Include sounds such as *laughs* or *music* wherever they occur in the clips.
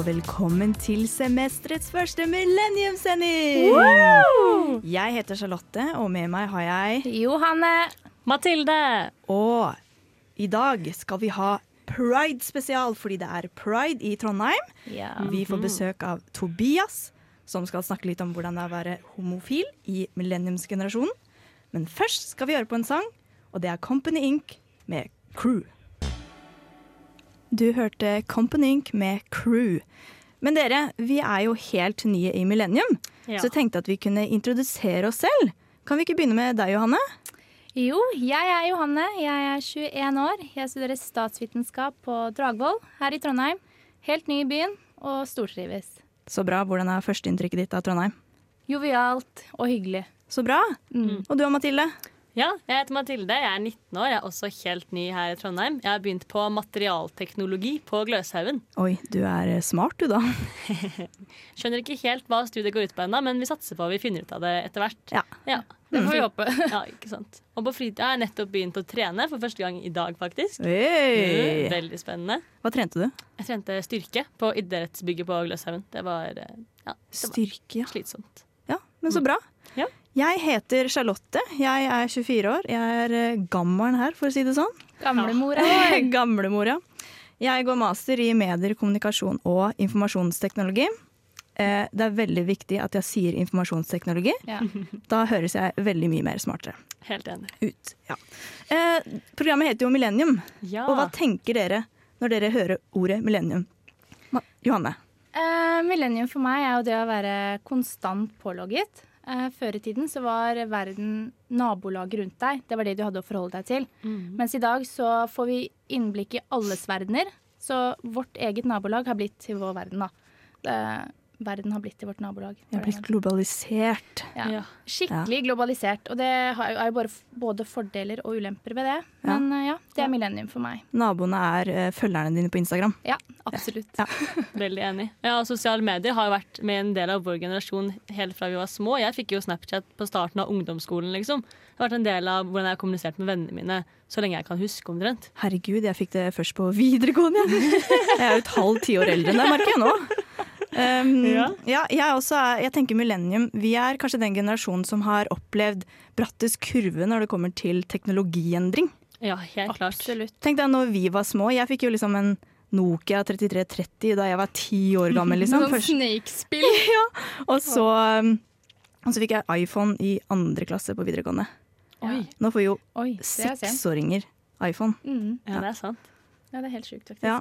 Og velkommen til semesterets første millenniumssending! Jeg heter Charlotte, og med meg har jeg Johanne. Mathilde! Og i dag skal vi ha Pride-spesial, fordi det er pride i Trondheim. Ja. Vi får besøk av Tobias, som skal snakke litt om hvordan det er å være homofil i millenniumsgenerasjonen. Men først skal vi høre på en sang, og det er Company Inc. med Crew. Du hørte Company Inc. med Crew. Men dere, vi er jo helt nye i millennium, Ja. så jeg tenkte at vi kunne introdusere oss selv. Kan vi ikke begynne med deg, Johanne? Jo, jeg er Johanne. Jeg er 21 år. Jeg studerer statsvitenskap på Dragvoll her i Trondheim. Helt ny i byen og stortrives. Så bra. Hvordan er førsteinntrykket ditt av Trondheim? Jovialt og hyggelig. Så bra. Mm. Og du og Mathilde? Ja, jeg heter Mathilde, jeg er 19 år, jeg er også helt ny her i Trondheim. Jeg har begynt på materialteknologi på Gløshaugen. Oi, du er eh, smart du, da. *laughs* Skjønner ikke helt hva studiet går ut på ennå, men vi satser på at vi finner ut av det etter hvert. Ja. Ja. Det får vi håpe. *laughs* ja, ikke sant. Og på fritida har jeg nettopp begynt å trene for første gang i dag, faktisk. Mm, Hey. Veldig spennende. Hva trente du? Jeg trente styrke på idrettsbygget på Gløshaugen. Det var, eh, ja, det var Styrke, ja. slitsomt. ja. Men så bra. Jeg heter Charlotte. Jeg er 24 år. Jeg er eh, gammelen her, for å si det sånn. Gamlemora. *laughs* Gamlemora. Jeg går master i medier, kommunikasjon og informasjonsteknologi. Eh, det er veldig viktig at jeg sier informasjonsteknologi. Ja. *laughs* Da høres jeg veldig mye mer smartere Helt enig. ut. Ja. Eh, programmet heter jo Millennium. Ja. Og hva tenker dere når dere hører ordet millennium? Johanne? Uh, millennium for meg er jo det å være konstant pålogget. Eh, før i tiden så var verden nabolaget rundt deg. Det var det du hadde å forholde deg til. Mm. Mens i dag så får vi innblikk i alles verdener. Så vårt eget nabolag har blitt til vår verden, da. Verden har blitt til vårt nabolag. Vi har blitt globalisert. Ja. Ja. Skikkelig globalisert. Og det har- er jo både fordeler og ulemper ved det. Men eh, ja, det er millennium for meg. Naboene er eh, følgerne dine på Instagram. Ja, absolutt. Ja. *laughs* *laughs* Veldig enig. Ja, og Sosiale medier har jo vært med en del av vår generasjon helt fra vi var små. Jeg fikk jo Snapchat på starten av ungdomsskolen. liksom. Det har vært en del av hvordan jeg har kommunisert med vennene mine så lenge jeg kan huske omtrent. Herregud, jeg fikk det først på videregående. Jeg er jo et halvt tiår eldre enn deg, merker jeg nå. Um, ja. Ja. jeg, også er, jeg tenker millennium. Vi er kanskje den generasjonen som har opplevd brattest kurve når det kommer til teknologiendring. Ja, helt klart. Absolutt. Tenk deg når vi var små. Jeg fikk jo liksom en Nokia 3330 da jeg var ti år gammel. *laughs* Liksom. Noen Snake-spill. *laughs* og, så, um, og så fikk jeg iPhone i andre klasse på videregående. Oi. Nå får jo Oi, er seksåringer iPhone. Mm. Ja, det er sant. Ja, det er helt sjukt, faktisk. Ja.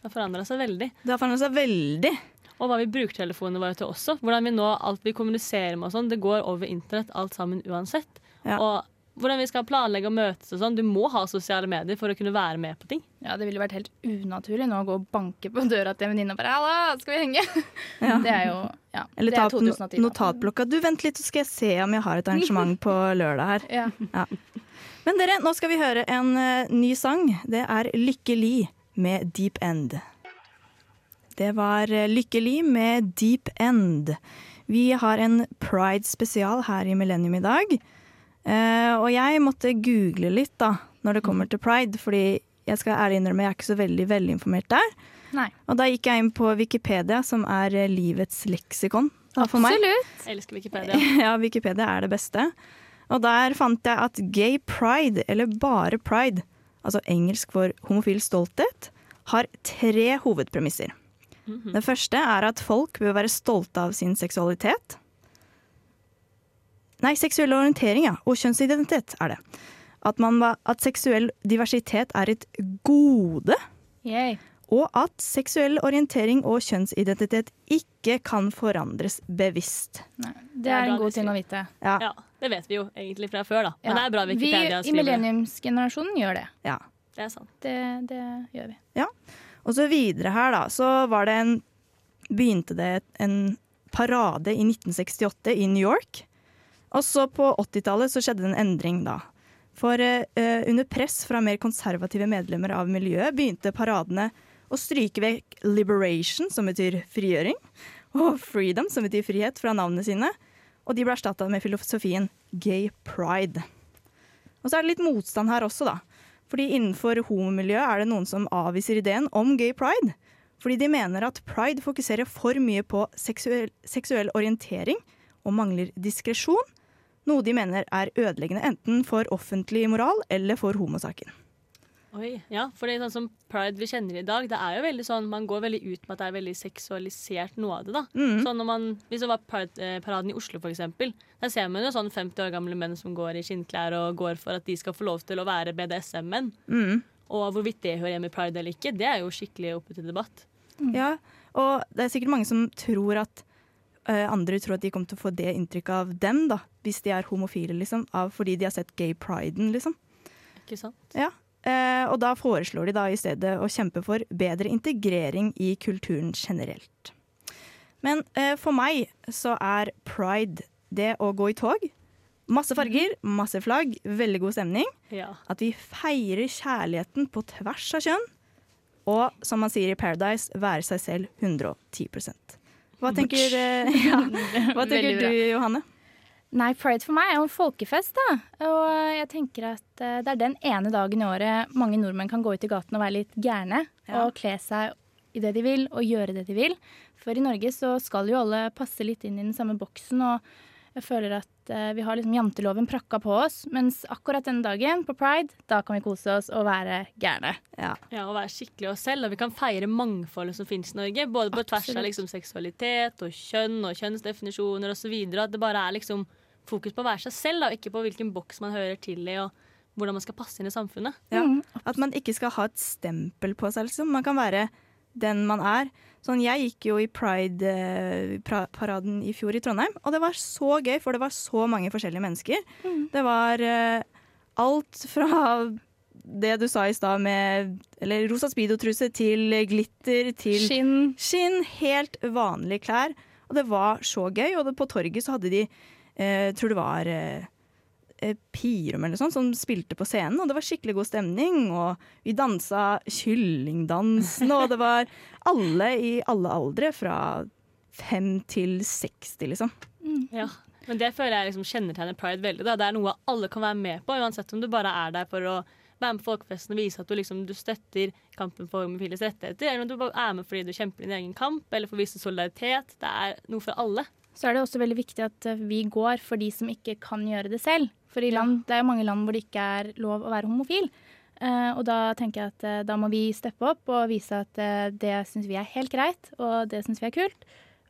Det har forandra seg veldig. Det har forandret seg veldig. Og hva vi bruker telefonene våre til også. Hvordan vi nå, alt vi kommuniserer med og sånn, det går over internett alt sammen uansett. Ja. Og hvordan vi skal planlegge og møtes og sånn. Du må ha sosiale medier for å kunne være med på ting. Ja, Det ville vært helt unaturlig nå å gå og banke på døra til en venninne og bare 'Halla, skal vi henge?' *laughs* Ja. Det er jo ja, Eller ta opp no 2010 nå. notatblokka. Du, vent litt, så skal jeg se om jeg har et arrangement på lørdag her. Ja. *laughs* Men dere, nå skal vi høre en eh, ny sang. Det er Lykkelig med Deep End. Det var eh, Lykkelig med Deep End. Vi har en Pride-spesial her i Millennium i dag. Eh, og jeg måtte google litt da, når det kommer til pride, fordi jeg skal ærlig innrømme jeg er ikke så veldig velinformert der. Nei. Og da gikk jeg inn på Wikipedia, som er eh, livets leksikon da, for meg. Absolutt. Jeg elsker Wikipedia. *laughs* Ja, Wikipedia er det beste. Og der fant jeg at gay pride, eller bare pride, altså engelsk for homofil stolthet, har tre hovedpremisser. Det første er at folk bør være stolte av sin seksualitet. Nei, seksuell orientering, ja. Og kjønnsidentitet er det. At, man, at seksuell diversitet er et gode. Yay. Og at seksuell orientering og kjønnsidentitet ikke kan forandres bevisst. Nei, det Det er en god ting å vite. Ja, Ja, det vet vi jo egentlig fra før, da. Men Ja. det er bra Wikipedia Vi i millenniumsgenerasjonen gjør det. ja. Det er sant. det. Det gjør vi. Og så videre her, da, så var det en Begynte det en parade i 1968 i New York. Og så på 80-tallet så skjedde det en endring da. For eh, under press fra mer konservative medlemmer av miljøet begynte paradene å stryke vekk 'liberation', som betyr frigjøring, og 'freedom', som betyr frihet, fra navnene sine. Og de ble erstatta med filosofien 'gay pride'. Og så er det litt motstand her også, da. Fordi innenfor homomiljøet er det noen som avviser ideen om gay pride. Fordi de mener at pride fokuserer for mye på seksuell, seksuell orientering og mangler diskresjon. Noe de mener er ødeleggende enten for offentlig moral eller for homosaken. Oi, ja, for det er sånn som pride vi kjenner i dag, det er jo veldig sånn, man går veldig ut med at det er veldig seksualisert noe av det. da. Mm. Sånn når man, Hvis det var Pride-paraden i Oslo, for eksempel, der ser man jo sånn 50 år gamle menn som går i skinnklær og går for at de skal få lov til å være BDSM-menn. Mm. Og hvorvidt det hører hjemme i pride eller ikke, det er jo skikkelig oppe til debatt. Ja, og det er sikkert mange som tror at uh, andre tror at de kommer til å få det inntrykket av dem, da, hvis de er homofile, liksom, av, fordi de har sett gay priden, liksom. Ikke sant? Ja. Eh, og da foreslår de da i stedet å kjempe for bedre integrering i kulturen generelt. Men eh, for meg så er pride det å gå i tog. Masse farger, masse flagg, veldig god stemning. Ja. At vi feirer kjærligheten på tvers av kjønn. Og som man sier i Paradise, være seg selv 110 Hva tenker, eh, *laughs* ja, hva tenker du. Johanne? Nei, pride for meg er jo en folkefest, da. Og jeg tenker at eh, det er den ene dagen i året mange nordmenn kan gå ut i gaten og være litt gærne. Ja. Og kle seg i det de vil, og gjøre det de vil. For i Norge så skal jo alle passe litt inn i den samme boksen, og jeg føler at eh, vi har liksom janteloven prakka på oss. Mens akkurat denne dagen, på pride, da kan vi kose oss og være gærne. Ja. Ja, og være skikkelig oss selv. Og vi kan feire mangfoldet som finnes i Norge. Både på tvers av liksom, seksualitet og kjønn og kjønnsdefinisjoner osv. At det bare er liksom fokus på å være seg selv, da, og ikke på hvilken boks man hører til i. og hvordan man skal passe inn i samfunnet. Ja. Mm. At man ikke skal ha et stempel på seg. Liksom. Man kan være den man er. Sånn, jeg gikk jo i Pride-paraden i fjor i Trondheim, og det var så gøy, for det var så mange forskjellige mennesker. Det var uh, alt fra det du sa i stad med eller rosa speedotruse til glitter til Skinn. skinn. Helt vanlige klær. Og det var så gøy. Og det, på torget så hadde de eh, tror det var eh, eh, Pirum eller sånt som spilte på scenen, og det var skikkelig god stemning. Og vi dansa kyllingdansen, og det var alle i alle aldre, fra fem til 60, liksom. Ja. Men det føler jeg liksom kjennetegner pride veldig. Da. Det er noe alle kan være med på, uansett om du bare er der for å være med på folkefesten og vise at du, liksom, du støtter kampen for homofiles rettigheter, eller om du bare er med fordi du kjemper din egen kamp, eller for å vise solidaritet. Det er noe for alle. Så er det også veldig viktig at eh, vi går for de som ikke kan gjøre det selv. For i land, det er jo mange land hvor det ikke er lov å være homofil. Uh, og da tenker jeg at uh, da må vi steppe opp og vise at uh, det syns vi er helt greit, og det syns vi er kult.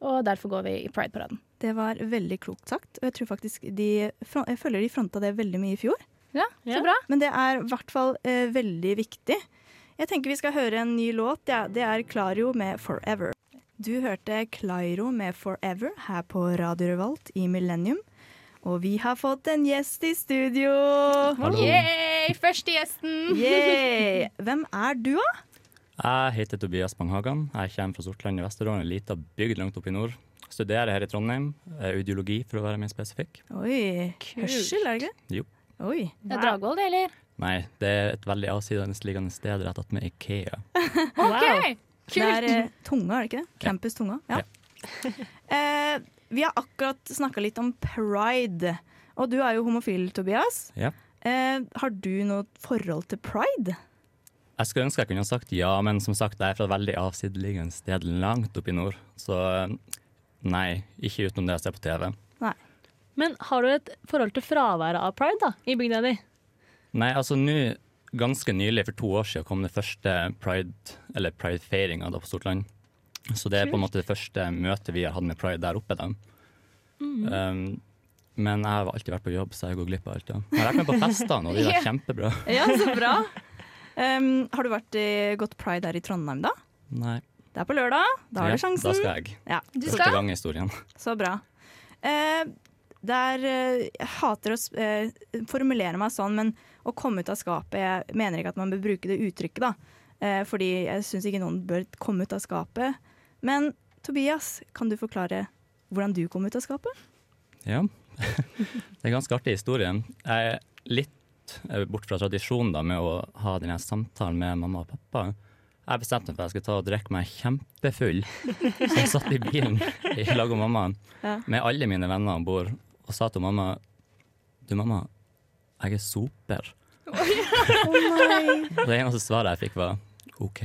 Og derfor går vi i Pride-paraden. Det var veldig klokt sagt, og jeg tror faktisk de, jeg føler de fronta det veldig mye i fjor. Ja, Ja. så bra. Men det er i hvert fall veldig viktig. Jeg tenker vi skal høre en ny låt. Ja, det er Clario med 'Forever'. Du hørte Clairo med 'Forever' her på Radio Revolt i Millennium. Og vi har fått en gjest i studio. Hallo. Yay! Første gjesten! Yay! Hvem er du, da? Jeg heter Tobias Banghagan. Jeg kommer fra Sortland i Vesterålen, en liten bygd langt oppe i nord. Studerer her i Trondheim, Ideologi, audiologi for å være mer spesifikk. Oi, hørsel, er det ikke? Jo. Oi. Det er Dragvoll, det, eller? Nei, det er et veldig avsidesliggende sted rett attmed Ikea. OK! Det er eh, Tunga, er det ikke det? Campus Tunga. Ja. *laughs* eh, vi har akkurat snakka litt om pride. Og du er jo homofil, Tobias. Ja. Eh, har du noe forhold til pride? Jeg skulle ønske jeg kunne sagt ja, men som sagt, jeg er fra et veldig avsidesliggende sted langt oppe i nord. Så eh, nei, ikke utenom det jeg ser på TV. Men har du et forhold til fraværet av pride da, i bygda di? Nei, altså nå, ganske nylig, for to år siden, kom det første pride, eller pride-feiringa på Stortland. Så det er på en måte det første møtet vi har hatt med pride der oppe. da. Um, men jeg har alltid vært på jobb, så jeg går glipp av alt. Ja. Jeg har vært med på festene, og de *laughs* var kjempebra. Ja, så bra. *laughs* Um, har du vært i, gått pride her i Trondheim, da? Nei. Det er på lørdag. Da har Ja, du sjansen. Da skal jeg. Ja, Du Første skal? gang i historien. Så bra. Eh, der, eh, jeg hater å eh, formulere meg sånn, men å komme ut av skapet Jeg mener ikke at man bør bruke det uttrykket, da. Eh, fordi jeg syns ikke noen bør komme ut av skapet. Men Tobias, kan du forklare hvordan du kom ut av skapet? Ja. *laughs* det er ganske artig historien. Jeg er litt eh, bort fra tradisjonen da, med å ha denne samtalen med mamma og pappa. Jeg bestemte meg for at jeg skulle ta og drikke meg kjempefull. Så jeg satt i bilen i lag med mammaen, med alle mine venner om bord og sa til mamma Du, mamma, jeg er soper. Oh, *laughs* det eneste svaret jeg fikk, var OK.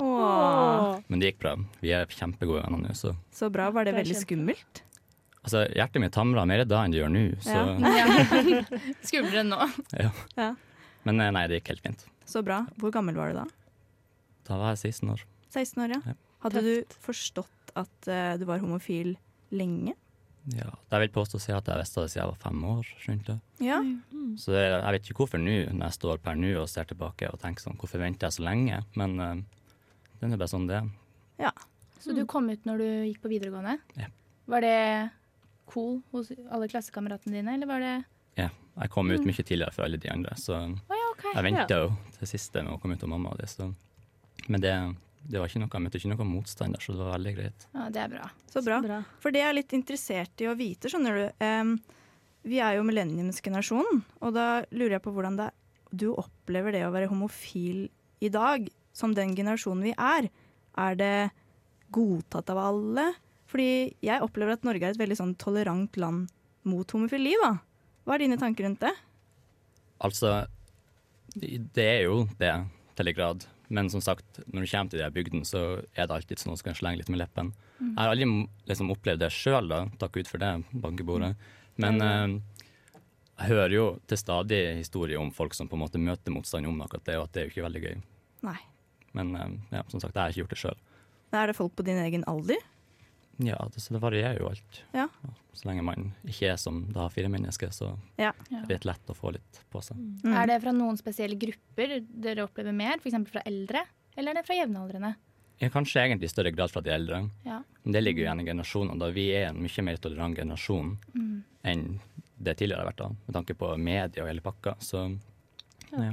Oh. Men det gikk bra. Vi er kjempegode venner nå, så så bra. Var det Det veldig kjempe- skummelt? Altså, hjertet mitt hamra mer da enn det gjør nå, så Ja. *laughs* Skumlere nå. Ja. Men eh, nei, det gikk helt fint. Så bra. Hvor gammel var du da? Da var jeg 16 år. 16 år, ja. Ja. Hadde du forstått at uh, du var homofil lenge? Ja. Jeg vil påstå å si at jeg visste det siden jeg var fem år. skjønte det. Ja. Så det, jeg vet ikke hvorfor nå, når jeg står per nå og ser tilbake og tenker sånn, hvorfor venter jeg så lenge? Men uh, det er bare sånn det er. Så du kom ut når du gikk på videregående? Ja. Var det cool hos alle klassekameratene dine, eller var det Ja, jeg kom ut mye tidligere for alle de andre, så oh, ja, okay. jeg venta jo til siste med å komme ut av mamma og det. Så. Men det, det var ikke noe, jeg møtte ikke noen motstand der, så det var veldig greit. Ja, det er bra. Så bra. Bra. For det er jeg litt interessert i å vite, skjønner du. um, vi er jo millenniumsgenerasjonen, og da lurer jeg på hvordan det, du opplever det å være homofil i dag, som den generasjonen vi er. Er det godtatt av alle? Fordi jeg opplever at Norge er et veldig sånn tolerant land mot homofili, da. Hva er dine tanker rundt det? Altså, det er jo det til en grad. Men som sagt, når du kommer til de bygdene, så er det alltid sånn at du skal slenge litt med leppen. Jeg har aldri liksom, opplevd det sjøl. Takk ut for det, bankebordet. Men eh, jeg hører jo til stadig historier om folk som på en måte møter motstand om akkurat det, og at det er jo ikke veldig gøy. Nei. Men eh, ja, som sagt, jeg har ikke gjort det sjøl. Er det folk på din egen alder? Ja, det, så det varierer jo alt. Ja. Så lenge man ikke er som da fire mennesker, så Ja. Er det litt lett å få litt på seg. Mm. Er det fra noen spesielle grupper dere opplever mer, f.eks. fra eldre, eller er det fra jevnaldrende? Ja, kanskje egentlig i større grad fra de eldre. Ja. Men det ligger jo igjen i generasjonene. da Vi er en mye mer tolerant generasjon Mm. enn det tidligere har vært, da, med tanke på media og hele pakka. Så ja.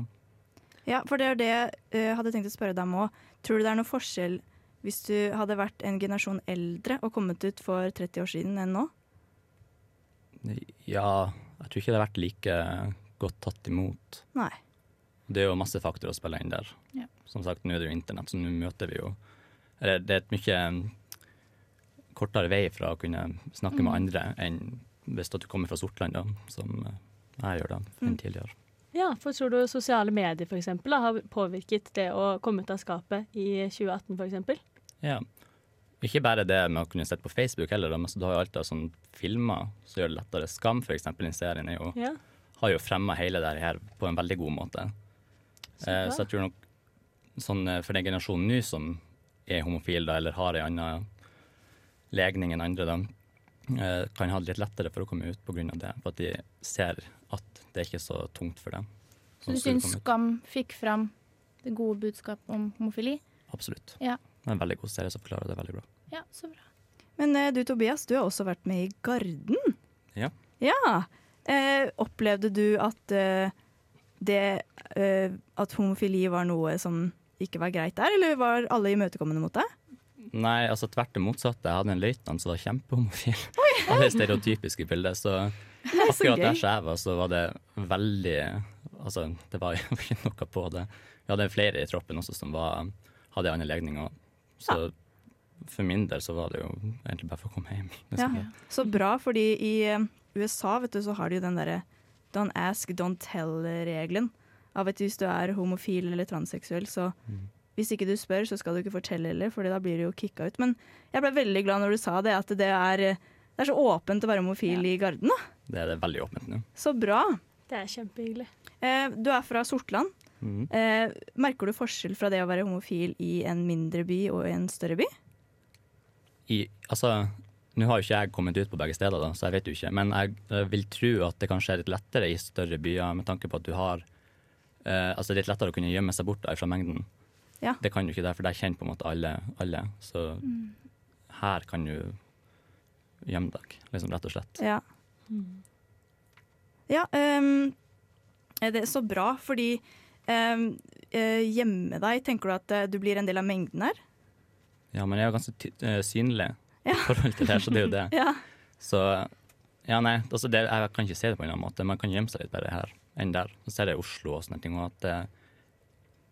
Ja, for det er det jeg eh, hadde tenkt å spørre deg om òg. Tror du det er noe forskjell hvis du hadde vært en generasjon eldre og kommet ut for 30 år siden enn nå? ja, jeg tror ikke det har vært like godt tatt imot. Nei. Det er jo masse faktorer å spille inn der. Ja. Som sagt, nå er det jo internett, så nå møter vi jo Eller det er et mye kortere vei fra å kunne snakke med andre enn hvis du kommer fra Sortland, da, som jeg gjør da, enn Mm. tidligere. Ja, for tror du sosiale medier for eksempel, da, har påvirket det å komme ut av skapet i 2018 for eksempel? Ja. Ikke bare det med å kunne sette på Facebook heller, men du har jo alltid sånn filmer som gjør det lettere. Skam, for eksempel, den serien er jo, Ja. har jo fremma hele det her på en veldig god måte. Så Eh, så jeg tror nok sånn eh, for den generasjonen nå som er homofil, da, eller har en annen legning enn andre, da, eh, kan ha det litt lettere for å komme ut pga. det. For at de ser at det er ikke så tungt for dem. Så du Sånn syns. Skam fikk fram det gode budskapet om homofili? Absolutt. Ja. En veldig god serie som forklarer det veldig bra. Ja, så bra. Men eh, du Tobias, du har også vært med i Garden. Ja. Ja. Eh, opplevde du at eh, det eh, At homofili var noe som ikke var greit der, eller var alle imøtekommende mot deg? Nei, altså tvert imot motsatte. Jeg hadde en løytnant som var kjempehomofil. *laughs* Av det stereotypiske bildet. Så *laughs* akkurat der skjeva, jeg var, så var det veldig Altså, det var jo *laughs* ikke noe på det. Vi hadde flere i troppen også som var, hadde andre legninger. Så for min del så var det jo egentlig bare for å komme hjem. *laughs* Ja. Så bra, fordi i eh, USA vet du, så har de jo den derre don't ask, don't tell-regelen. Av at hvis du er homofil eller transseksuell, så Mm. hvis ikke du spør, så skal du ikke fortelle heller, for da blir du jo kicka ut. Men jeg ble veldig glad når du sa det, at det er, det er så åpent å være homofil i Garden. da. Det er det veldig åpent nå. Så bra. Det er kjempehyggelig. Eh, du er fra Sortland. Mhm. Eh, merker du forskjell fra det å være homofil i en mindre by og i en større by? I, altså, nå har jo ikke jeg kommet ut på begge steder, da, så jeg vet jo ikke. Men jeg, eh, vil tro at det kanskje er litt lettere i større byer, med tanke på at du har eh, Altså det er litt lettere å kunne gjemme seg bort fra mengden. Ja. Det kan du ikke der, for der kjenner på en måte alle. alle. Så her kan du gjemme deg, liksom, rett og slett. Ja. Ja, ehm, eh, det er så bra, fordi ehm, eh, deg, tenker du at eh, du blir en del av mengden her? Ja, men jeg er jo ganske ty eh, synlig Ja. i forhold til det her, så det er jo det. *laughs* Ja. Så ja, nei, altså det, jeg kan ikke se det på en annen måte. Man kan gjemme seg litt bedre her enn der. Så ser jeg i Oslo og sånne ting, og at eh,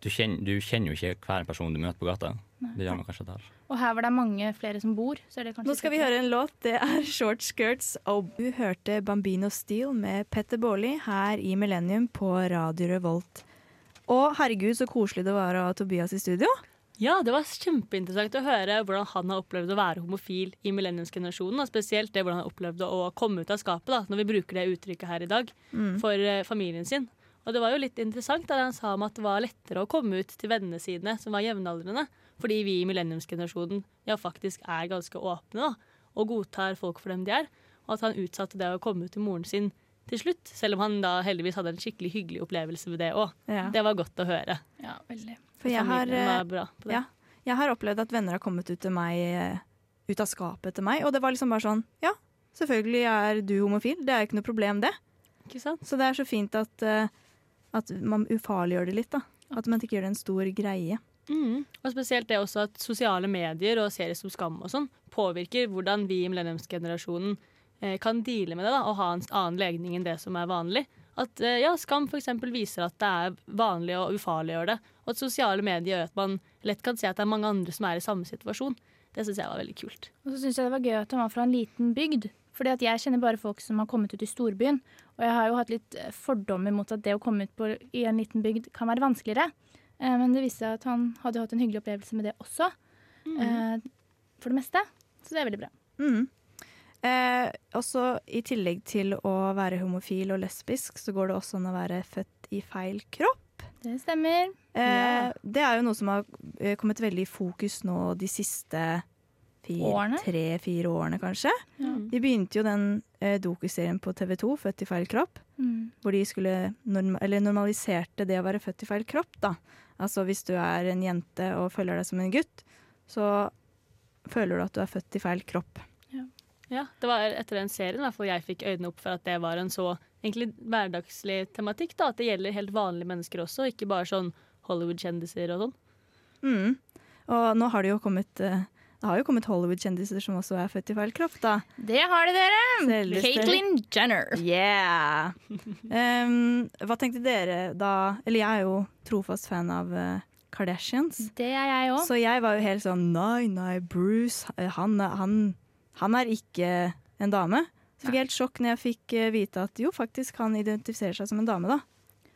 du, kjenner, du kjenner jo ikke hver person du møter på gata. Det gjør man kanskje der. Og her var det mange flere som bor. Så er det kanskje Nå skal vi høre en låt. Det er Short Skirts. Og du hørte Bambino Steel med Petter Baarli her i Millennium på Radio Revolt. Og herregud, så koselig det var å ha Tobias i studio. Ja, det var kjempeinteressant å høre hvordan han har opplevd å være homofil i millenniumsgenerasjonen. Og spesielt det hvordan han har opplevd å komme ut av skapet, da, når vi bruker det uttrykket her i dag, Mm. for eh, familien sin. Og det var jo litt interessant da han sa om at det var lettere å komme ut til vennene sine som var jevnaldrende. Fordi vi i millenniumsgenerasjonen ja, faktisk er ganske åpne da, og godtar folk for dem de er. Og at han utsatte det å komme ut til moren sin til slutt, selv om han da heldigvis hadde en skikkelig hyggelig opplevelse med det òg. Ja. Det var godt å høre. Ja, veldig. For jeg har, eh, var bra på det. ja, jeg har opplevd at venner har kommet ut til meg eh, ut av skapet til meg, og det var liksom bare sånn Ja, selvfølgelig er du homofil, det er ikke noe problem, det. Ikke sant? Så det er så fint at, eh, at man ufarliggjør det litt, da. At man ikke gjør det en stor greie. Mm. Og spesielt det også at sosiale medier og serier som Skam og sånn påvirker hvordan vi i millenniumsgenerasjonen eh, kan deale med det da, og ha en annen legning enn det som er vanlig. At eh, ja, Skam f.eks. viser at det er vanlig å ufarliggjøre det, og at sosiale medier gjør at man lett kan se at det er mange andre som er i samme situasjon. Det syns jeg var veldig kult. Og så syns jeg det var gøy at han var fra en liten bygd. Fordi at jeg kjenner bare folk som har kommet ut i storbyen. Og jeg har jo hatt litt eh, fordommer mot at det å komme ut på, i en liten bygd kan være vanskeligere. Eh, men det viste seg at han hadde hatt en hyggelig opplevelse med det også. Eh, for det meste. Så det er veldig bra. Mm. Eh, også i tillegg til å være homofil og lesbisk, så går det også an å være født i feil kropp. Det stemmer. Eh, Ja. Det er jo noe som har eh, kommet veldig i fokus nå de siste tre-fire årene, kanskje. Ja. De begynte jo den eh, dokuserien på TV 2, 'Født i feil kropp', Mm. hvor de skulle norm eller normaliserte det å være født i feil kropp. da. Altså hvis du er en jente og føler deg som en gutt, så føler du at du er født i feil kropp. Ja, Det var etter den serien i hvert fall jeg fikk øynene opp for at det var en så egentlig hverdagslig tematikk. da, At det gjelder helt vanlige mennesker også, ikke bare sånn Hollywood-kjendiser og sånn. Mm. Og nå har det jo kommet uh det har jo kommet Hollywood-kjendiser som også er født i feil kropp, da. Det har det, dere! Selveste- Caitlyn Jenner. Yeah! Um, hva tenkte dere da Eller jeg er jo trofast fan av eh, Kardashians. Det er jeg òg. Så jeg var jo helt sånn Nei, nei, Bruce, eh, han, han, han er ikke en dame. Så fikk jeg helt sjokk når jeg fikk eh, vite at jo, faktisk han identifiserer seg som en dame, da.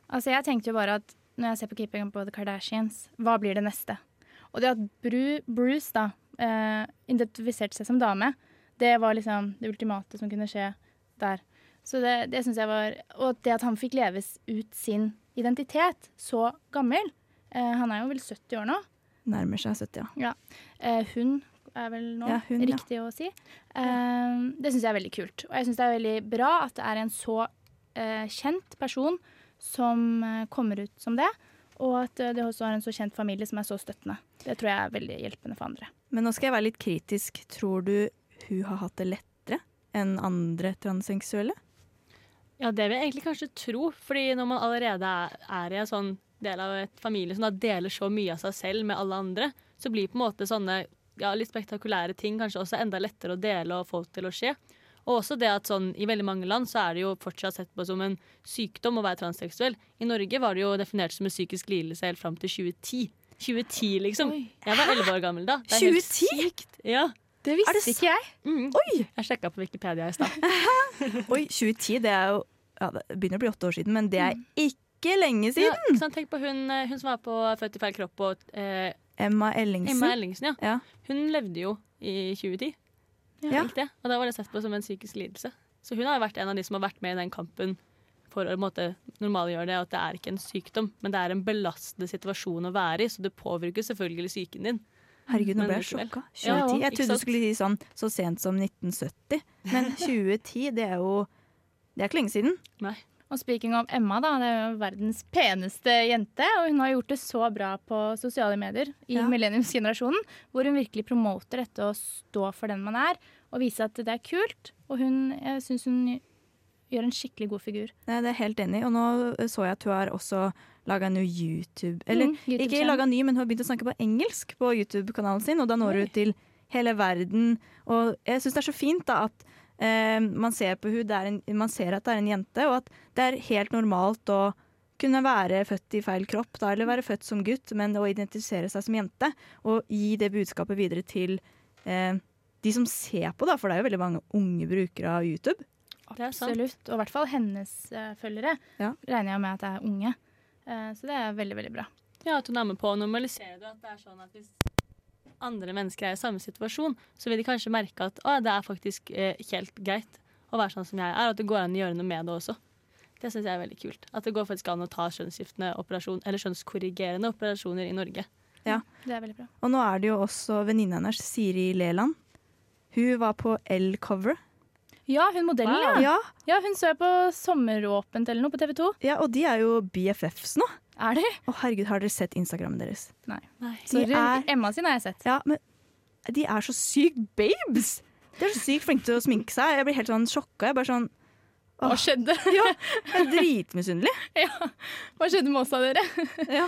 Altså, jeg tenkte jo bare at når jeg ser på Keeping Up with the Kardashians, hva blir det neste? Og det at Bru, Bruce da eh, identifiserte seg som dame, det var liksom det ultimate som kunne skje der. Så det, det syns jeg var Og det at han fikk leves ut sin identitet så gammel eh, Han er jo vel 70 år nå. Nærmer seg 70, ja. Eh, hun er vel nå Ja, hun, ja. riktig å si. Uh, det syns jeg er veldig kult. Og jeg syns det er veldig bra at det er en så uh, kjent person som eh, kommer ut som det. Og at eh, det også har en så kjent familie som er så støttende. Det tror jeg er veldig hjelpende for andre. Men nå skal jeg være litt kritisk. Tror du hun har hatt det lettere enn andre transseksuelle? Ja, det vil jeg egentlig kanskje tro, fordi når man allerede er, er i en sånn del av et familie som da deler så mye av seg selv med alle andre, så blir på en måte sånne ja, litt spektakulære ting kanskje også enda lettere å dele og få til å skje. Og også det at sånn, I veldig mange land så er det jo fortsatt sett på som en sykdom å være transseksuell. I Norge var det jo definert som en psykisk lidelse helt fram til 2010. 2010, liksom. Oi. Jeg var elleve år gammel da. Det er helt 2010? sykt. Ja. Det visste det ikke jeg. Mm. Oi! Jeg sjekka på Wikipedia i stad. *laughs* Oi, 2010, det er jo ja, Det begynner å bli åtte år siden, men det er ikke lenge siden! Ja? Tenk på hun, eh, hun som var på Født i feil kropp og eh, Emma Ellingsen. Emma Ellingsen, ja. Ja. Hun levde jo i 2010. Ja. Det? Og da var det sett på som en psykisk lidelse. Så hun har vært en av de som har vært med i den kampen for å måte, normalgjøre det, at det er ikke en sykdom, men det er en belastende situasjon å være i, så det påvirker selvfølgelig psyken din. Herregud, nå ble jeg sjokka. sjokka. Ja, Jeg trodde du skulle si sånn så sent som 1970, men 2010, det er jo Det er ikke lenge siden. Nei. Og speaking of Emma, da, det er jo verdens peneste jente. Og hun har gjort det så bra på sosiale medier i Ja. millenniumsgenerasjonen. Hvor hun virkelig promoter dette å stå for den man er, og vise at det er kult. Og hun, jeg syns hun gjør en skikkelig god figur. Nei, det er helt enig. Og nå så jeg at hun har også laga ny YouTube Eller Mm, YouTube ikke laga ny, men hun har begynt å snakke på engelsk på YouTube-kanalen sin, og da når hun hun til hele verden. Og jeg syns det er så fint da at eh, man, ser på hun, det er en, man ser at det er en jente, og at det er helt normalt å kunne være født i feil kropp, da, eller være født som gutt, men å identifisere seg som jente. Og gi det budskapet videre til eh, de som ser på, da, for det er jo veldig mange unge brukere av YouTube. Det er sant. Absolutt. Og i hvert fall hennes uh, følgere Ja. regner jeg med at det er unge. Uh, så det er veldig, veldig bra. Ja, At hun er med på å normalisere det. At det er sånn at hvis andre mennesker er i samme situasjon, så vil de kanskje merke at å, det er faktisk eh, helt greit å være sånn som jeg er, og at det går an å gjøre noe med det også. Det syns jeg er veldig kult. At det går faktisk an å ta skjønnsskiftende operasjon, eller skjønnskorrigerende operasjoner i Norge. Ja. Det er veldig bra. Og nå er det jo også venninna hennes, Siri Leland. Hun var på L-coveret. Ja, hun modellen, Wow. ja. Ja. Hun så jeg på Sommeråpent eller noe på TV 2. ja, og de er jo BFFs nå. Er de? Å herregud, har dere sett Instagrammen deres? Nei. Nei. De er- Emma sin har jeg sett. Ja, men de er så sykt babes! De er så sykt flinke til å sminke seg. Jeg blir helt sånn sjokka. Jeg bare sånn Hva skjedde? *laughs* Ja, jeg er dritmisunnelig. *laughs* ja. Hva skjedde med oss av dere? *laughs* Ja.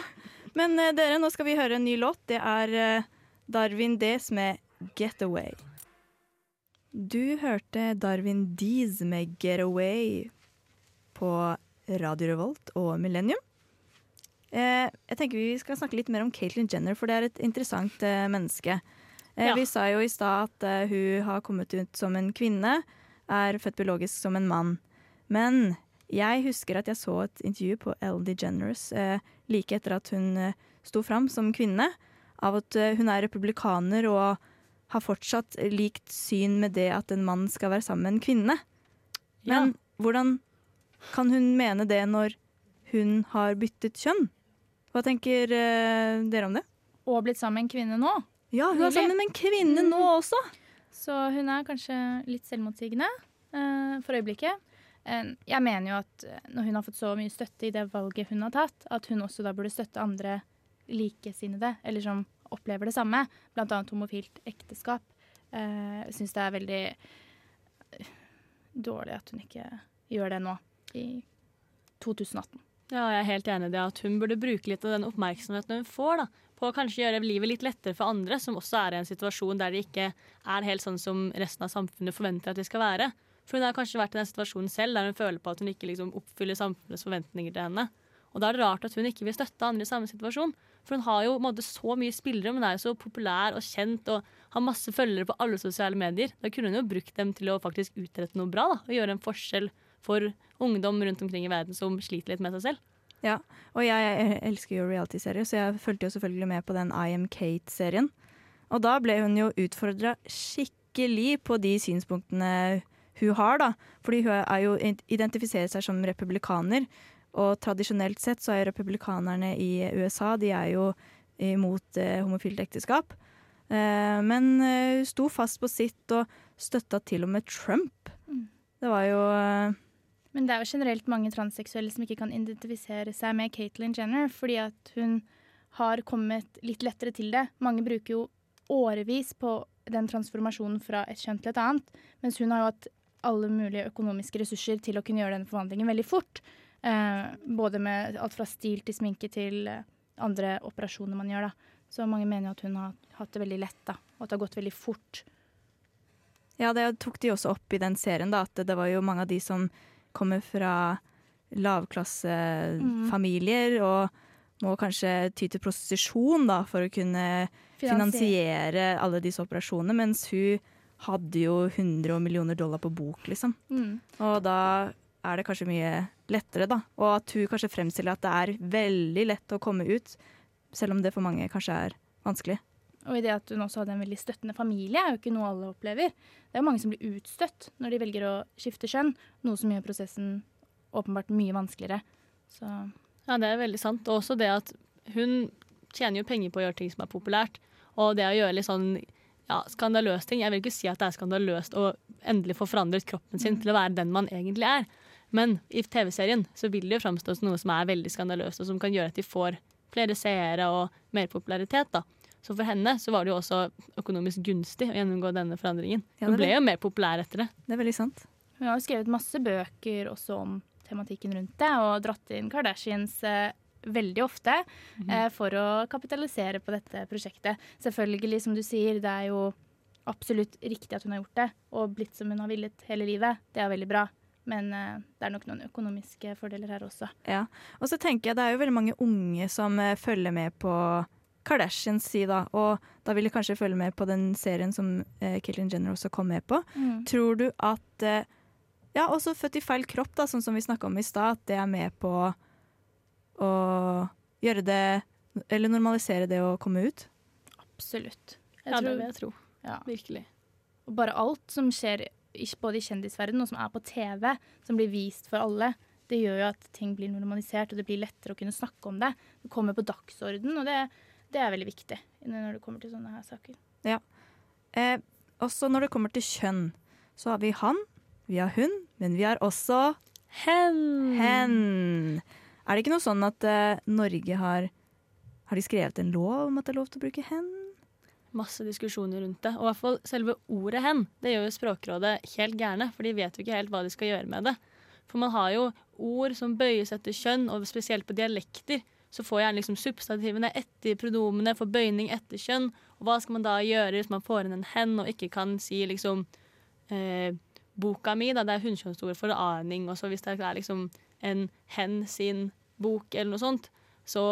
Men uh, dere, nå skal vi høre en ny låt. Det er uh, Darwin Des med 'Getaway'. Du hørte Darwin Dees med 'Get Away' på Radio Revolt og Millennium. Eh, jeg tenker Vi skal snakke litt mer om Caitlyn Jenner, for det er et interessant eh, menneske. Eh, Ja. Vi sa jo i stad at hun har kommet ut som en kvinne, er født biologisk som en mann. Men jeg husker at jeg så et intervju på Ellen DeGeneres like etter at hun sto fram som kvinne, av at hun er republikaner og har fortsatt likt syn med det at en mann skal være sammen med en kvinne. Men hvordan kan hun mene det når hun har byttet kjønn? Hva tenker uh, dere om det? Og blitt sammen med en kvinne nå. Ja, hun er sammen med en kvinne nå også! Så hun er kanskje litt selvmotsigende uh, for øyeblikket. Uh, jeg mener jo at når hun har fått så mye støtte i det valget hun har tatt, at hun også da burde støtte andre likesinnede, eller som opplever det samme, annet homofilt ekteskap. Jeg jeg syns det er veldig eh, dårlig at hun ikke gjør det nå, i 2018. Ja, jeg er helt enig i det at hun burde bruke litt av den oppmerksomheten hun får, da, på å kanskje gjøre livet litt lettere for andre, som også er i en situasjon der de ikke er helt sånn som resten av samfunnet forventer at de skal være. For hun har kanskje vært i den situasjonen selv der hun føler på at hun ikke liksom oppfyller samfunnets forventninger til henne. Og da er det rart at hun ikke vil støtte andre i samme situasjon. For hun har jo måte, så mye spillere, men er jo så populær og kjent og har masse følgere på alle sosiale medier. Da kunne hun jo brukt dem til å faktisk utrette noe bra da, og gjøre en forskjell for ungdom rundt omkring i verden som sliter litt med seg selv. Ja, og jeg elsker jo reality-serier, så jeg fulgte jo selvfølgelig med på den I Am Kate-serien. Og da ble hun jo utfordra skikkelig på de synspunktene hun har, da. Fordi hun jo identifiserer seg som republikaner. Og tradisjonelt sett så er republikanerne i USA de er jo imot eh, homofilt ekteskap. Eh, men eh, hun sto fast på sitt og støtta til og med Trump. Mm. Det var jo eh, Men det er jo generelt mange transseksuelle som ikke kan identifisere seg med Caitlyn Jenner, fordi at hun har kommet litt lettere til det. Mange bruker jo årevis på den transformasjonen fra et kjønn til et annet, mens hun har jo hatt alle mulige økonomiske ressurser til å kunne gjøre den forvandlingen veldig fort. Eh, både med alt fra stil til sminke til eh, andre operasjoner man gjør. da. Så mange mener at hun har hatt det veldig lett, da, og at det har gått veldig fort. Ja, det tok de også opp i den serien, da, at det var jo mange av de som kommer fra lavklassefamilier og må kanskje ty til prostitusjon da, for å kunne finansiere alle disse operasjonene, mens hun hadde jo 100 millioner dollar på bok, liksom. Mm. Og da er det kanskje mye lettere, da. Og at hun kanskje fremstiller at det er veldig lett å komme ut, selv om det for mange kanskje er vanskelig. Og i det at hun også hadde en veldig støttende familie, er jo ikke noe alle opplever. Det er jo mange som blir utstøtt når de velger å skifte kjønn, noe som gjør prosessen åpenbart mye vanskeligere. Så Ja, det er veldig sant. Og også det at hun tjener jo penger på å gjøre ting som er populært. Og det å gjøre litt sånn ja, skandaløse ting Jeg vil ikke si at det er skandaløst å endelig få forandret kroppen sin til å være den man egentlig er. Men i TV-serien så vil det jo framstå som noe som er veldig skandaløst, og som kan gjøre at de får flere seere og mer popularitet. da. Så for henne så var det jo også økonomisk gunstig å gjennomgå denne forandringen. Ja, Hun ble jo mer populær etter det. Det er veldig sant. hun har jo skrevet masse bøker også om tematikken rundt det, og dratt inn Kardashians eh, veldig ofte eh, for å kapitalisere på dette prosjektet. Selvfølgelig, som du sier, det er jo absolutt riktig at hun har gjort det, og blitt som hun har villet hele livet. Det er veldig bra. Men eh, det er nok noen økonomiske fordeler her også. Ja. Og så tenker jeg det er jo veldig mange unge som eh, følger med på Kardashians side, og da vil de kanskje følge med på den serien som eh, Jenner også kom med på. Tror du at eh, Ja, også født i feil kropp, da, sånn som vi snakka om i stad, at det er med på å gjøre det Eller normalisere det å komme ut? Absolutt. Jeg Ja, det tror, vil jeg tro. ja. Virkelig. Og bare alt som skjer både i kjendisverdenen og som er på TV, som blir vist for alle, det gjør jo at ting blir normalisert, og det blir lettere å kunne snakke om det. Det kommer på dagsorden, og det, det er veldig viktig når det kommer til sånne her saker. Eh, også når det kommer til kjønn, så har vi han, vi har hun, men vi har også Hen! hen. Er det ikke noe sånn at eh, Norge har Har de skrevet en lov om at det er lov til å bruke hen? Masse diskusjoner rundt det. Og i hvert fall selve ordet hen. Det gjør jo Språkrådet helt gærne, for de vet jo ikke helt hva de skal gjøre med det. For man har jo ord som bøyes etter kjønn, og spesielt på dialekter. Så får gjerne liksom substantivene etter pronomene, får bøyning etter kjønn. Og hva skal man da gjøre hvis man får inn en hen og ikke kan si liksom eh, boka mi, da det er hunnkjønnsord for aning. Og så hvis det er liksom en hen sin bok eller noe sånt, så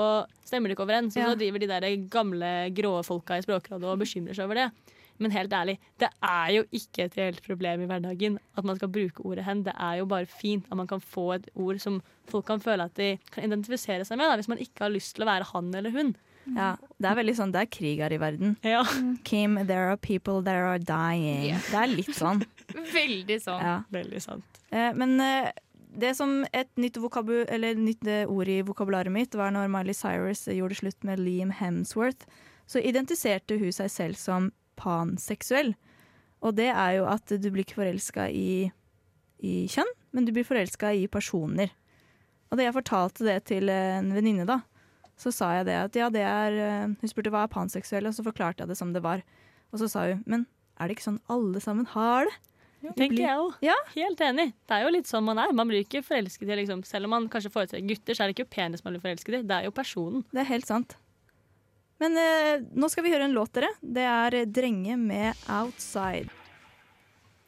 stemmer det ikke overens. Og Ja. så driver de der gamle grå folka i Språkrådet og bekymrer seg over det. Men helt ærlig, det er jo ikke et reelt problem i hverdagen at man skal bruke ordet hen. Det er jo bare fint at man kan få et ord som folk kan føle at de kan identifisere seg med, da, hvis man ikke har lyst til å være han eller hun. Ja, Det er veldig sånn, det er krig her i verden. Ja. Kim, there are people that are dying. Yeah. Det er litt sånn. *laughs* Veldig sånn. Ja. Veldig sant. Eh, men eh, det som et nytt, nytt eh, ord i vokabularet mitt var når Miley Cyrus gjorde slutt med Liam Hemsworth, så identifiserte hun seg selv som panseksuell. Og det er jo at du blir ikke forelska i, i kjønn, men du blir forelska i personer. Og da jeg fortalte det til en venninne, da, så sa jeg det at ja, det er eh, Hun spurte hva er panseksuell, og så forklarte jeg det som det var. Og så sa hun men er det ikke sånn alle sammen har det? Tenker jeg òg. Ja. Helt enig. Det er jo litt sånn man er. Man blir ikke forelsket i liksom, Selv om man kanskje foretrekker gutter, så er det ikke penis man blir forelsket i. Det er jo personen. Det er helt sant. Men eh, nå skal vi høre en låt, dere. Det er 'Drenge med Outside'.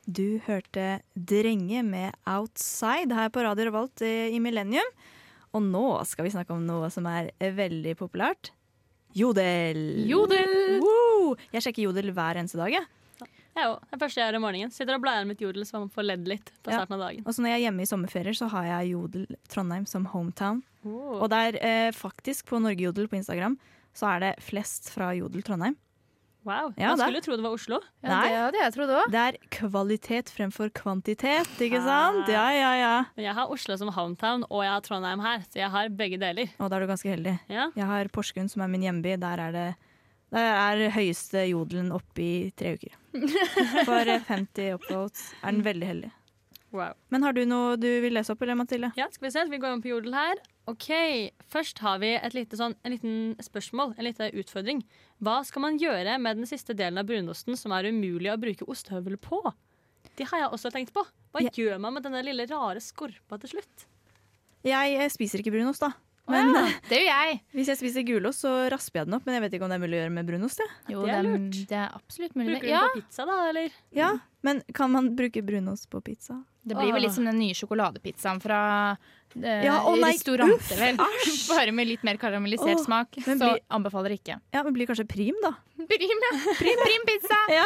Du hørte 'Drenge med Outside' her på Radio Revolt i Millennium. Og nå skal vi snakke om noe som er veldig populært. Jodel! Jodel! Woo! Jeg sjekker Jodel hver eneste dag. Jeg. Jeg òg. Det første jeg gjør om morgenen. Sitter og blar mitt jodel så man får ledd litt på Ja. starten av dagen. Og så når jeg er hjemme i sommerferier, så har jeg Jodel Trondheim som hometown. Oh. Og der eh, faktisk på Norge Jodel på Instagram så er det flest fra Jodel Trondheim. Wow. Ja, Man skulle skulle tro det var Oslo. Ja, Nei. det hadde jeg trodd òg. Det er kvalitet fremfor kvantitet, ikke sant? Ja, ja, ja. Men jeg har Oslo som hometown, og jeg har Trondheim her, så jeg har begge deler. Og da er du ganske heldig. Ja. Jeg har Porsgrunn, som er min hjemby. Der er det der er høyeste jodelen oppe i tre uker. *laughs* For eh, 50 upvotes er den veldig heldig. Wow. Men har du noe du vil lese opp, eller Mathilde? Ja, skal vi se. Vi går om på jodel her. Ok, Først har vi et lite sånn, en liten spørsmål, en liten utfordring. Hva skal man gjøre med den siste delen av brunosten som er umulig å bruke ostehøvel på? Det har jeg også tenkt på. Hva Ja. gjør man med denne lille rare skorpa til slutt? Jeg eh, spiser ikke brunost, da. Men ja, det gjør jeg. *laughs* hvis jeg spiser gulost, så rasper jeg den opp. Men jeg vet ikke om det er mulig å gjøre med brunost. Ja. Jo, det er lurt. det er absolutt mulig. Bruker du Ja, den på pizza, da, eller? ja, Men kan man bruke brunost på pizza? Det blir vel litt som den nye sjokoladepizzaen fra eh, Ja, oh restauranter, vel. *laughs* Bare med litt mer karamellisert oh, smak. Så blir- anbefaler ikke. Ja, men blir kanskje prim, da? *laughs* Prim, ja. Prim, prim pizza! *laughs* Ja.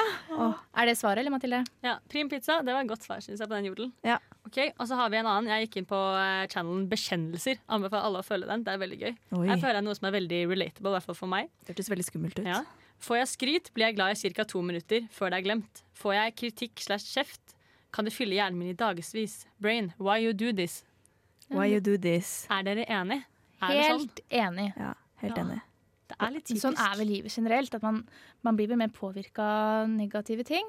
Er det svaret, eller Mathilde? Ja, Prim pizza, det var et godt svar, synes jeg, på den jodelen. Ja. Ok, Og så har vi en annen. Jeg gikk inn på eh, channelen Bekjennelser. Anbefaler alle å følge den. Det er veldig gøy. Oi, Her føler jeg noe som er veldig relatable, i hvert fall for meg. det hørtes veldig skummelt ut. Ja. Får jeg skryt, blir jeg glad i ca. to minutter før det er glemt. Får jeg kritikk slash kjeft, kan det fylle hjernen min i dagevis. Brain, why you do this? Why you do this? Er dere enig? Er det sånn? Helt enig. Ja, helt Ja. enig. Det er litt typisk. Sånn er vel livet generelt. At man, man blir vel mer påvirka av negative ting.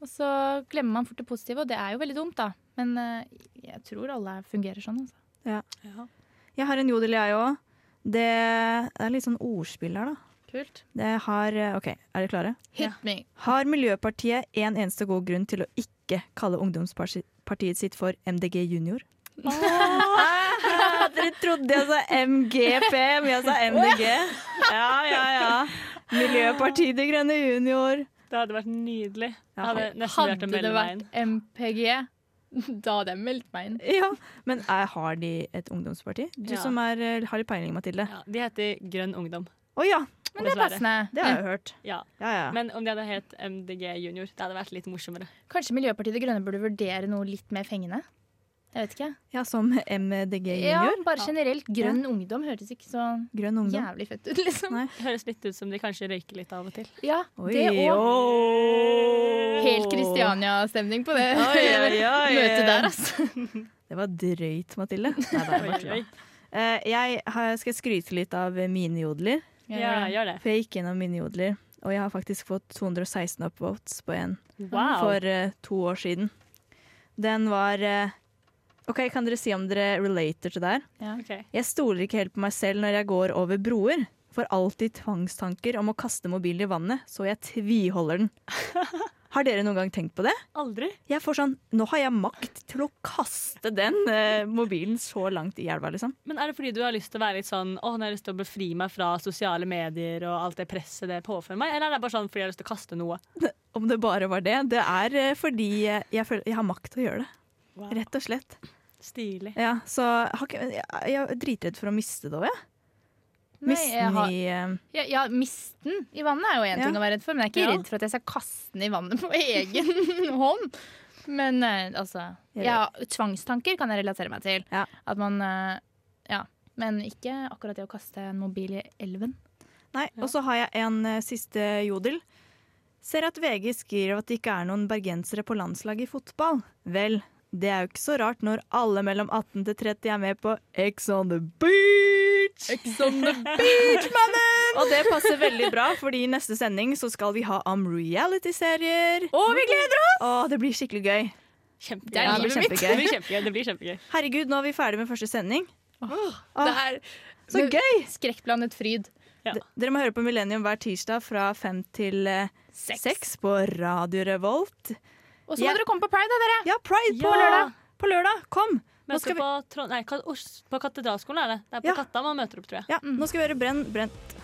Og så glemmer man fort det positive, og det er jo veldig dumt, da. Men eh, jeg tror alle fungerer sånn. Altså. Ja. Jeg har en jodel, jeg òg. Det er litt sånn ordspill her, da. Kult. Det har eh, OK, er dere klare? Hit me. Har Miljøpartiet en eneste god grunn til å ikke kalle ungdomspartiet sitt for MDG Junior? *laughs* dere trodde jeg sa MGP, men jeg sa MDG. Ja, ja, ja. Miljøpartiet De Grønne Junior. Det hadde vært nydelig. Jeg hadde nesten Hadde vært å det melde meg inn. vært MPG, *laughs* da hadde jeg meldt meg inn. Ja, Men er, har de et ungdomsparti? Du Ja. som er, eh, har litt peiling, Mathilde. Ja, de heter Grønn ungdom. Å ja, Men det er passende. det har jeg hørt. Ja. Ja, ja. Men om de hadde hett MDG junior, det hadde vært litt morsommere. Kanskje Miljøpartiet De Grønne burde vurdere noe litt mer fengende? Jeg vet ikke. Ja, som MDG junior? Ja, bare generelt. Grønn ungdom høres ikke så Grønn ungdom. jævlig fett ut, liksom. Nei. Høres litt ut som de kanskje røyker litt av og til. Ja, Oi, det òg. Helt Kristiania-stemning på det Oi, oi, oi. *laughs* møtet der, altså. Det var drøyt, Mathilde. *laughs* Nei, det var. Eh, jeg skal skryte litt av mine jodler. Ja, gjør det. For jeg gikk gjennom mine jodler, og jeg har faktisk fått 216 upvotes på en Wow. for uh, to år siden. Den var uh, OK, kan dere si om dere relater til det her? Ok. Jeg stoler ikke helt på meg selv når jeg går over broer. Får alltid tvangstanker om å kaste mobilen i vannet, så jeg tviholder den. *laughs* Har dere noen gang tenkt på det? Aldri. Jeg får sånn, Nå har jeg makt til å kaste den eh, mobilen så langt i elva, liksom. Men er det fordi du har lyst til å være litt sånn Åh, nå har jeg lyst til å befri meg fra sosiale medier og alt det presset det påfører meg? Eller er det bare sånn fordi jeg har lyst til å kaste noe? *laughs* Om det bare var det. Det er eh, fordi jeg, føler, jeg har makt til å gjøre det. Wow. Rett og slett. Stilig. Ja, så jeg, er dritredd for å miste det òg, jeg. Nei, Miste jeg har, i eh, ja, ja, misten i vannet er jo én Ja. ting å være redd for, men jeg er ikke redd for at jeg skal kaste den i vannet på *laughs* egen hånd. Men eh, altså ja, Tvangstanker kan jeg relatere meg til. At man eh, Ja. Men ikke akkurat det å kaste en mobil i elven. Nei, og så har jeg en siste jodel. Ser at VG skriver at det ikke er noen bergensere på landslaget i fotball. Vel, det er jo ikke så rart når alle mellom 18 til 30 er med på X on the beach! X on the beach, mannen! Og det passer veldig bra, fordi i neste sending så skal vi ha om reality-serier. Og vi gleder oss! Og det blir skikkelig gøy. Kjempegøy. Det Ja, det blir kjempegøy. Det blir kjempegøy. Det blir kjempegøy. Herregud, nå er vi ferdig med første sending. Det er Så gøy! skrekkblandet fryd. Ja. Dere må høre på Millennium hver tirsdag fra fem til eh, Seks. seks på Radio Revolt. Og så må Ja. dere komme på Pride, da, dere. Ja, Pride på lørdag! På lørdag, kom! Nå Møter skal vi, på, Trond- nei, på Katedralskolen er det. Det er på Ja. Katta man møter opp, tror jeg. ja, nå skal vi høre Brenn, Brent